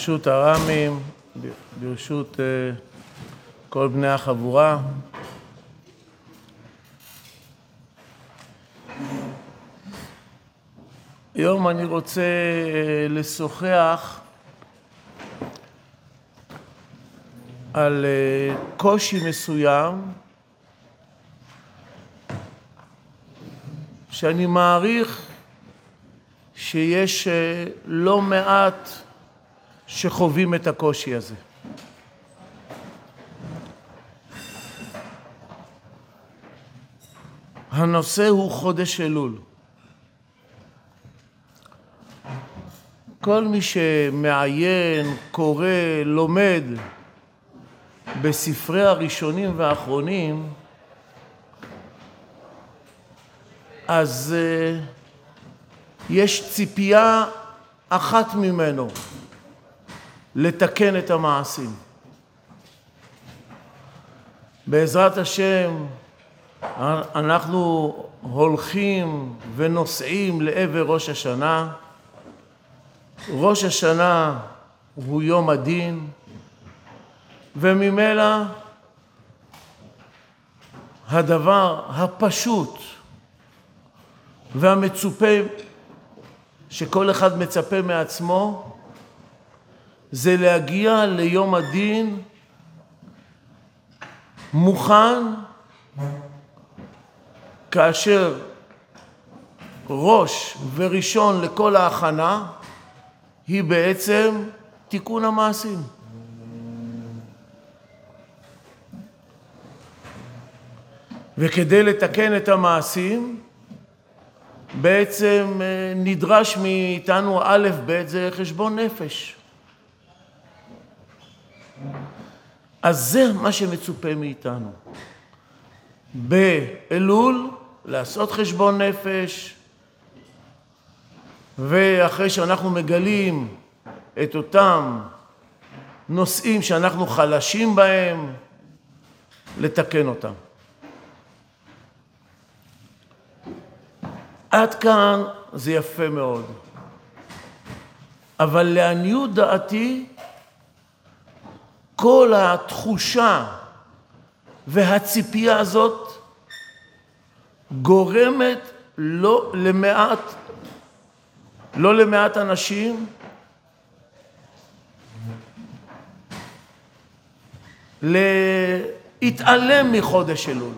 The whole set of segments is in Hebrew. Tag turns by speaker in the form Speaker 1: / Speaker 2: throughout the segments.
Speaker 1: ברשות הרמים, ברשות uh, כל בני החבורה. היום אני רוצה uh, לשוחח על uh, קושי מסוים שאני מעריך שיש לא מעט שחווים את הקושי הזה. הנושא הוא חודש אלול. כל מי שמעיין, קורא, לומד בספרי הראשונים והאחרונים, אז uh, יש ציפייה אחת ממנו, לתקן את המעשים. בעזרת השם, אנחנו הולכים ונוסעים לעבר ראש השנה. ראש השנה הוא יום הדין, וממילא הדבר הפשוט והמצופה שכל אחד מצפה מעצמו זה להגיע ליום הדין מוכן כאשר ראש וראשון לכל ההכנה היא בעצם תיקון המעשים. וכדי לתקן את המעשים בעצם אה, נדרש מאיתנו א', ב', זה חשבון נפש. אז זה מה שמצופה מאיתנו. באלול לעשות חשבון נפש, ואחרי שאנחנו מגלים את אותם נושאים שאנחנו חלשים בהם, לתקן אותם. עד כאן זה יפה מאוד. אבל לעניות דעתי, כל התחושה והציפייה הזאת גורמת לא למעט, לא למעט אנשים להתעלם מחודש אלול.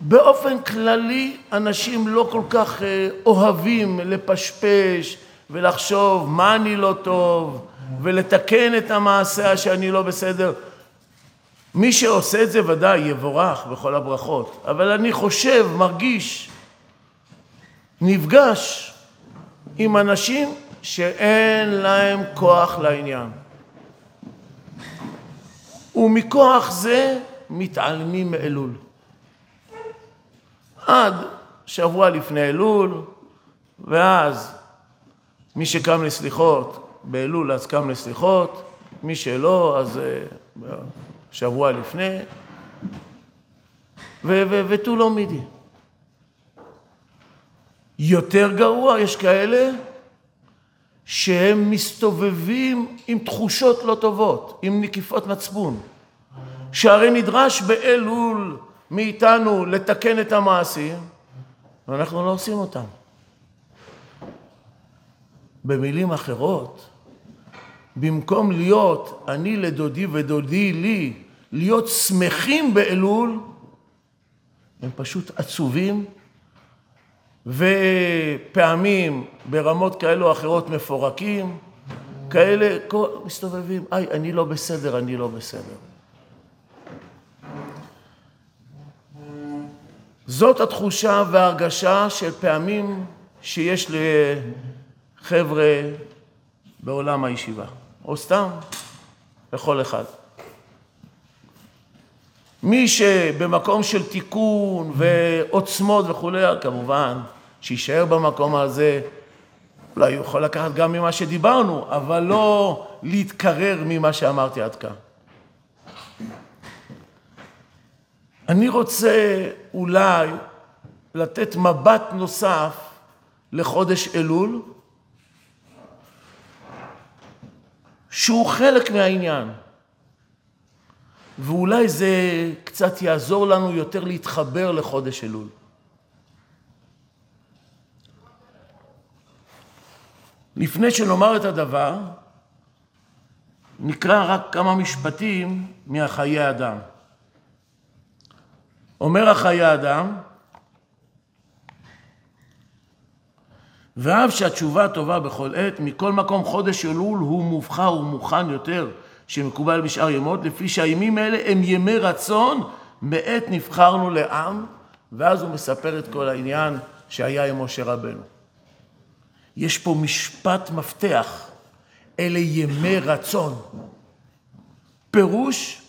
Speaker 1: באופן כללי אנשים לא כל כך אה, אוהבים לפשפש ולחשוב מה אני לא טוב ולתקן את המעשה שאני לא בסדר. מי שעושה את זה ודאי יבורך בכל הברכות, אבל אני חושב, מרגיש, נפגש עם אנשים שאין להם כוח לעניין. ומכוח זה מתעלמים מאלול. עד שבוע לפני אלול, ואז מי שקם לסליחות באלול אז קם לסליחות, מי שלא אז אה, שבוע לפני, ותו לא מידי. יותר גרוע, יש כאלה שהם מסתובבים עם תחושות לא טובות, עם נקיפות מצפון, שהרי נדרש באלול מאיתנו לתקן את המעשים, ואנחנו לא עושים אותם. במילים אחרות, במקום להיות אני לדודי ודודי לי, להיות שמחים באלול, הם פשוט עצובים, ופעמים ברמות כאלו או אחרות מפורקים, כאלה מסתובבים, איי, אני לא בסדר, אני לא בסדר. זאת התחושה וההרגשה של פעמים שיש לחבר'ה בעולם הישיבה, או סתם לכל אחד. מי שבמקום של תיקון ועוצמות וכולי, כמובן, שיישאר במקום הזה, אולי הוא יכול לקחת גם ממה שדיברנו, אבל לא להתקרר ממה שאמרתי עד כאן. אני רוצה אולי לתת מבט נוסף לחודש אלול שהוא חלק מהעניין. ואולי זה קצת יעזור לנו יותר להתחבר לחודש אלול. לפני שנאמר את הדבר, נקרא רק כמה משפטים מהחיי אדם. אומר החיי אדם, ואף שהתשובה טובה בכל עת, מכל מקום חודש אלול הוא מובחר ומוכן יותר שמקובל בשאר ימות, לפי שהימים האלה הם ימי רצון, מעת נבחרנו לעם, ואז הוא מספר את כל העניין שהיה עם משה רבנו. יש פה משפט מפתח, אלה ימי רצון. פירוש,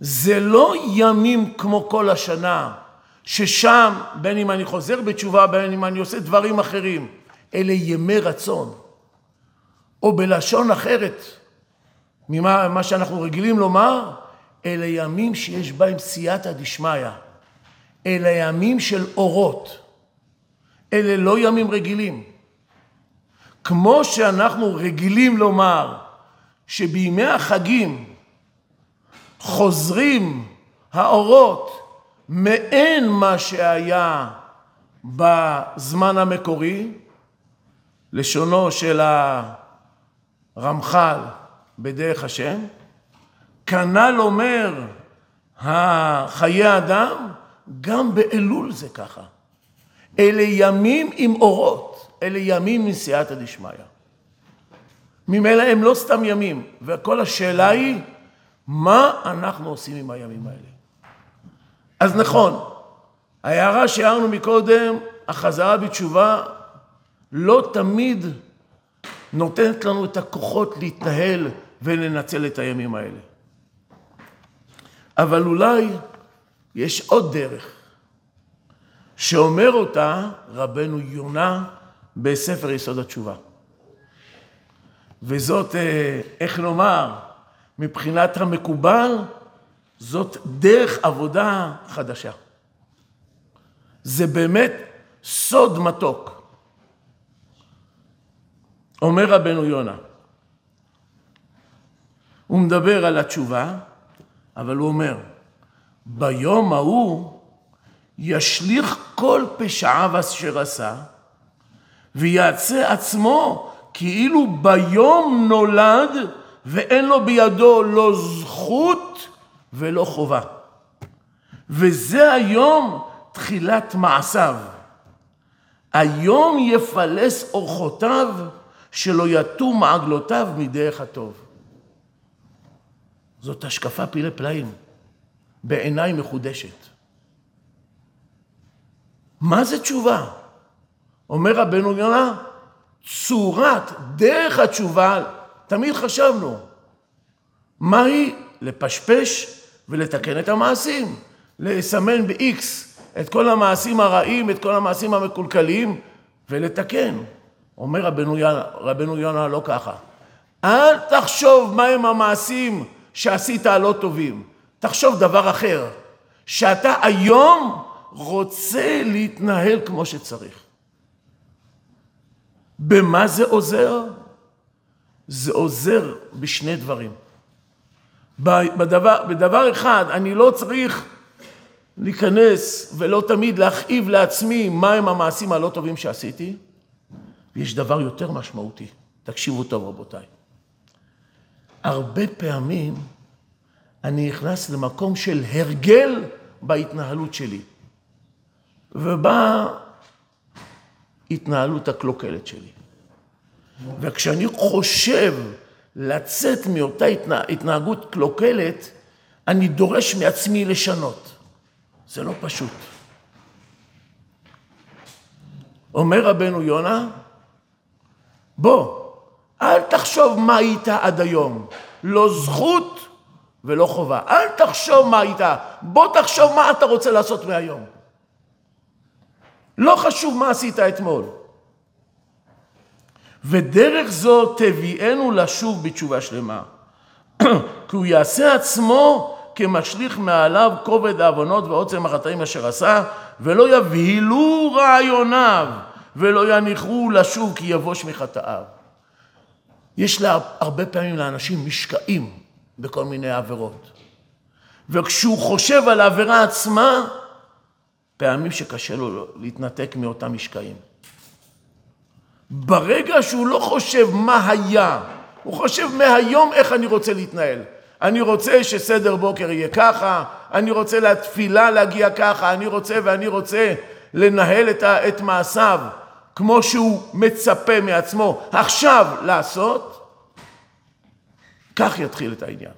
Speaker 1: זה לא ימים כמו כל השנה, ששם, בין אם אני חוזר בתשובה, בין אם אני עושה דברים אחרים, אלה ימי רצון. או בלשון אחרת, ממה שאנחנו רגילים לומר, אלה ימים שיש בהם סייעתא דשמיא. אלה ימים של אורות. אלה לא ימים רגילים. כמו שאנחנו רגילים לומר שבימי החגים חוזרים האורות מעין מה שהיה בזמן המקורי, לשונו של הרמח"ל בדרך השם, כנ"ל אומר החיי אדם, גם באלול זה ככה. אלה ימים עם אורות, אלה ימים מסייעתא דשמיא. ממילא הם לא סתם ימים, וכל השאלה היא, מה אנחנו עושים עם הימים האלה? אז נכון, ההערה שהערנו מקודם, החזרה בתשובה, לא תמיד נותנת לנו את הכוחות להתנהל ולנצל את הימים האלה. אבל אולי יש עוד דרך, שאומר אותה רבנו יונה בספר יסוד התשובה. וזאת, אה, איך לומר, מבחינת המקובל, זאת דרך עבודה חדשה. זה באמת סוד מתוק. אומר רבנו יונה, הוא מדבר על התשובה, אבל הוא אומר, ביום ההוא ישליך כל פשעיו אשר עשה, ויעשה עצמו כאילו ביום נולד ואין לו בידו לא זכות ולא חובה. וזה היום תחילת מעשיו. היום יפלס אורחותיו, שלא יטו מעגלותיו מדרך הטוב. זאת השקפה פילי פלאים, בעיניי מחודשת. מה זה תשובה? אומר רבנו יונה, צורת, דרך התשובה, תמיד חשבנו, מהי לפשפש ולתקן את המעשים, לסמן ב-X את כל המעשים הרעים, את כל המעשים המקולקלים, ולתקן. אומר רבנו יונה, רבנו יונה לא ככה. אל תחשוב מהם המעשים שעשית הלא טובים. תחשוב דבר אחר, שאתה היום רוצה להתנהל כמו שצריך. במה זה עוזר? זה עוזר בשני דברים. בדבר, בדבר אחד, אני לא צריך להיכנס ולא תמיד להכאיב לעצמי מהם המעשים הלא טובים שעשיתי, ויש דבר יותר משמעותי, תקשיבו טוב רבותיי. הרבה פעמים אני נכנס למקום של הרגל בהתנהלות שלי, ובאה התנהלות הקלוקלת שלי. וכשאני חושב לצאת מאותה התנה, התנהגות קלוקלת, אני דורש מעצמי לשנות. זה לא פשוט. אומר רבנו יונה, בוא, אל תחשוב מה היית עד היום. לא זכות ולא חובה. אל תחשוב מה היית, בוא תחשוב מה אתה רוצה לעשות מהיום. לא חשוב מה עשית אתמול. ודרך זו תביאנו לשוב בתשובה שלמה. כי הוא יעשה עצמו כמשליך מעליו כובד העוונות ועוצם החטאים אשר עשה, ולא יבהילו רעיוניו, ולא יניחו לשוב כי יבוש מחטאיו. יש לה הרבה פעמים לאנשים משקעים בכל מיני עבירות. וכשהוא חושב על העבירה עצמה, פעמים שקשה לו להתנתק מאותם משקעים. ברגע שהוא לא חושב מה היה, הוא חושב מהיום איך אני רוצה להתנהל. אני רוצה שסדר בוקר יהיה ככה, אני רוצה לתפילה להגיע ככה, אני רוצה ואני רוצה לנהל את, את מעשיו כמו שהוא מצפה מעצמו עכשיו לעשות, כך יתחיל את העניין.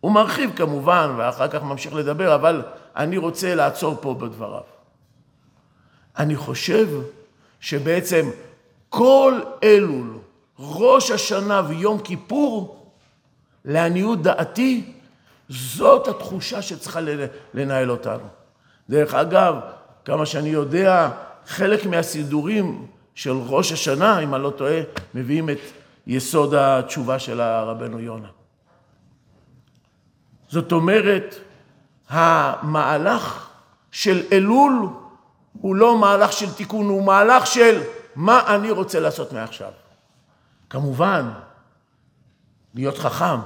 Speaker 1: הוא מרחיב כמובן, ואחר כך ממשיך לדבר, אבל אני רוצה לעצור פה בדבריו. אני חושב שבעצם כל אלול, ראש השנה ויום כיפור, לעניות דעתי, זאת התחושה שצריכה לנהל אותנו. דרך אגב, כמה שאני יודע, חלק מהסידורים של ראש השנה, אם אני לא טועה, מביאים את יסוד התשובה של הרבנו יונה. זאת אומרת, המהלך של אלול הוא לא מהלך של תיקון, הוא מהלך של מה אני רוצה לעשות מעכשיו. כמובן, להיות חכם,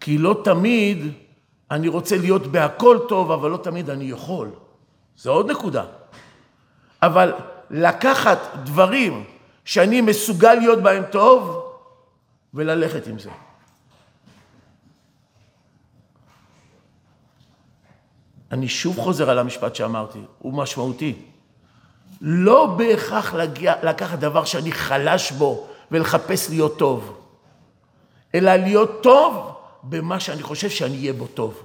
Speaker 1: כי לא תמיד אני רוצה להיות בהכל טוב, אבל לא תמיד אני יכול. זו עוד נקודה. אבל לקחת דברים שאני מסוגל להיות בהם טוב וללכת עם זה. אני שוב חוזר על המשפט שאמרתי, הוא משמעותי. לא בהכרח להגיע, לקחת דבר שאני חלש בו ולחפש להיות טוב, אלא להיות טוב במה שאני חושב שאני אהיה בו טוב.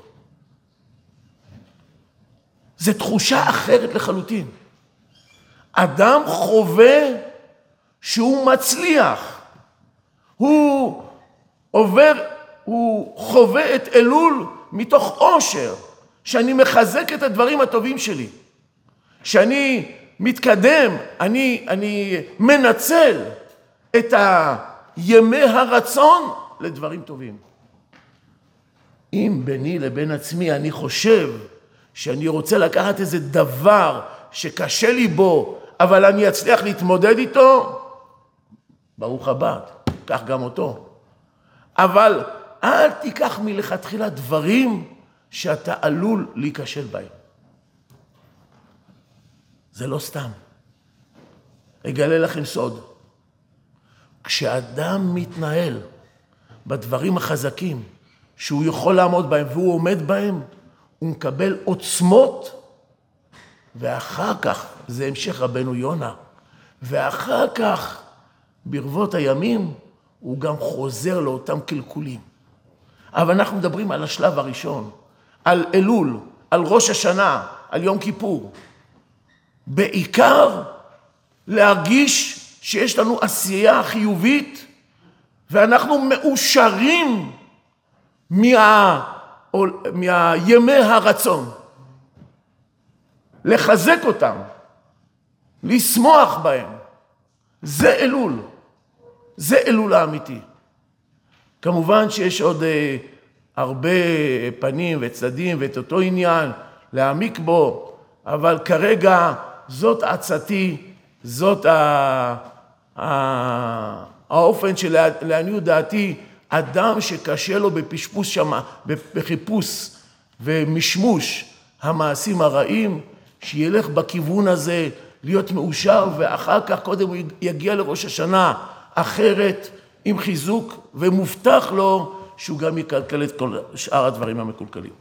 Speaker 1: זו תחושה אחרת לחלוטין. אדם חווה שהוא מצליח, הוא עובר, הוא חווה את אלול מתוך עושר. שאני מחזק את הדברים הטובים שלי, שאני מתקדם, אני, אני מנצל את ימי הרצון לדברים טובים. אם ביני לבין עצמי אני חושב שאני רוצה לקחת איזה דבר שקשה לי בו, אבל אני אצליח להתמודד איתו, ברוך הבא, קח גם אותו. אבל אל תיקח מלכתחילה דברים שאתה עלול להיכשל בהם. זה לא סתם. אגלה לכם סוד. כשאדם מתנהל בדברים החזקים שהוא יכול לעמוד בהם והוא עומד בהם, הוא מקבל עוצמות, ואחר כך, זה המשך רבנו יונה, ואחר כך, ברבות הימים, הוא גם חוזר לאותם קלקולים. אבל אנחנו מדברים על השלב הראשון. על אלול, על ראש השנה, על יום כיפור. בעיקר להרגיש שיש לנו עשייה חיובית ואנחנו מאושרים מה... מהימי הרצון. לחזק אותם, לשמוח בהם. זה אלול. זה אלול האמיתי. כמובן שיש עוד אה, הרבה פנים וצדדים ואת אותו עניין, להעמיק בו, אבל כרגע זאת עצתי, זאת ה... ה... האופן שלעניות דעתי, אדם שקשה לו בפשפוס שמה, בחיפוש ומשמוש המעשים הרעים, שילך בכיוון הזה להיות מאושר, ואחר כך קודם הוא יגיע לראש השנה אחרת, עם חיזוק, ומובטח לו שהוא גם יקלקל את כל שאר הדברים המקולקלים.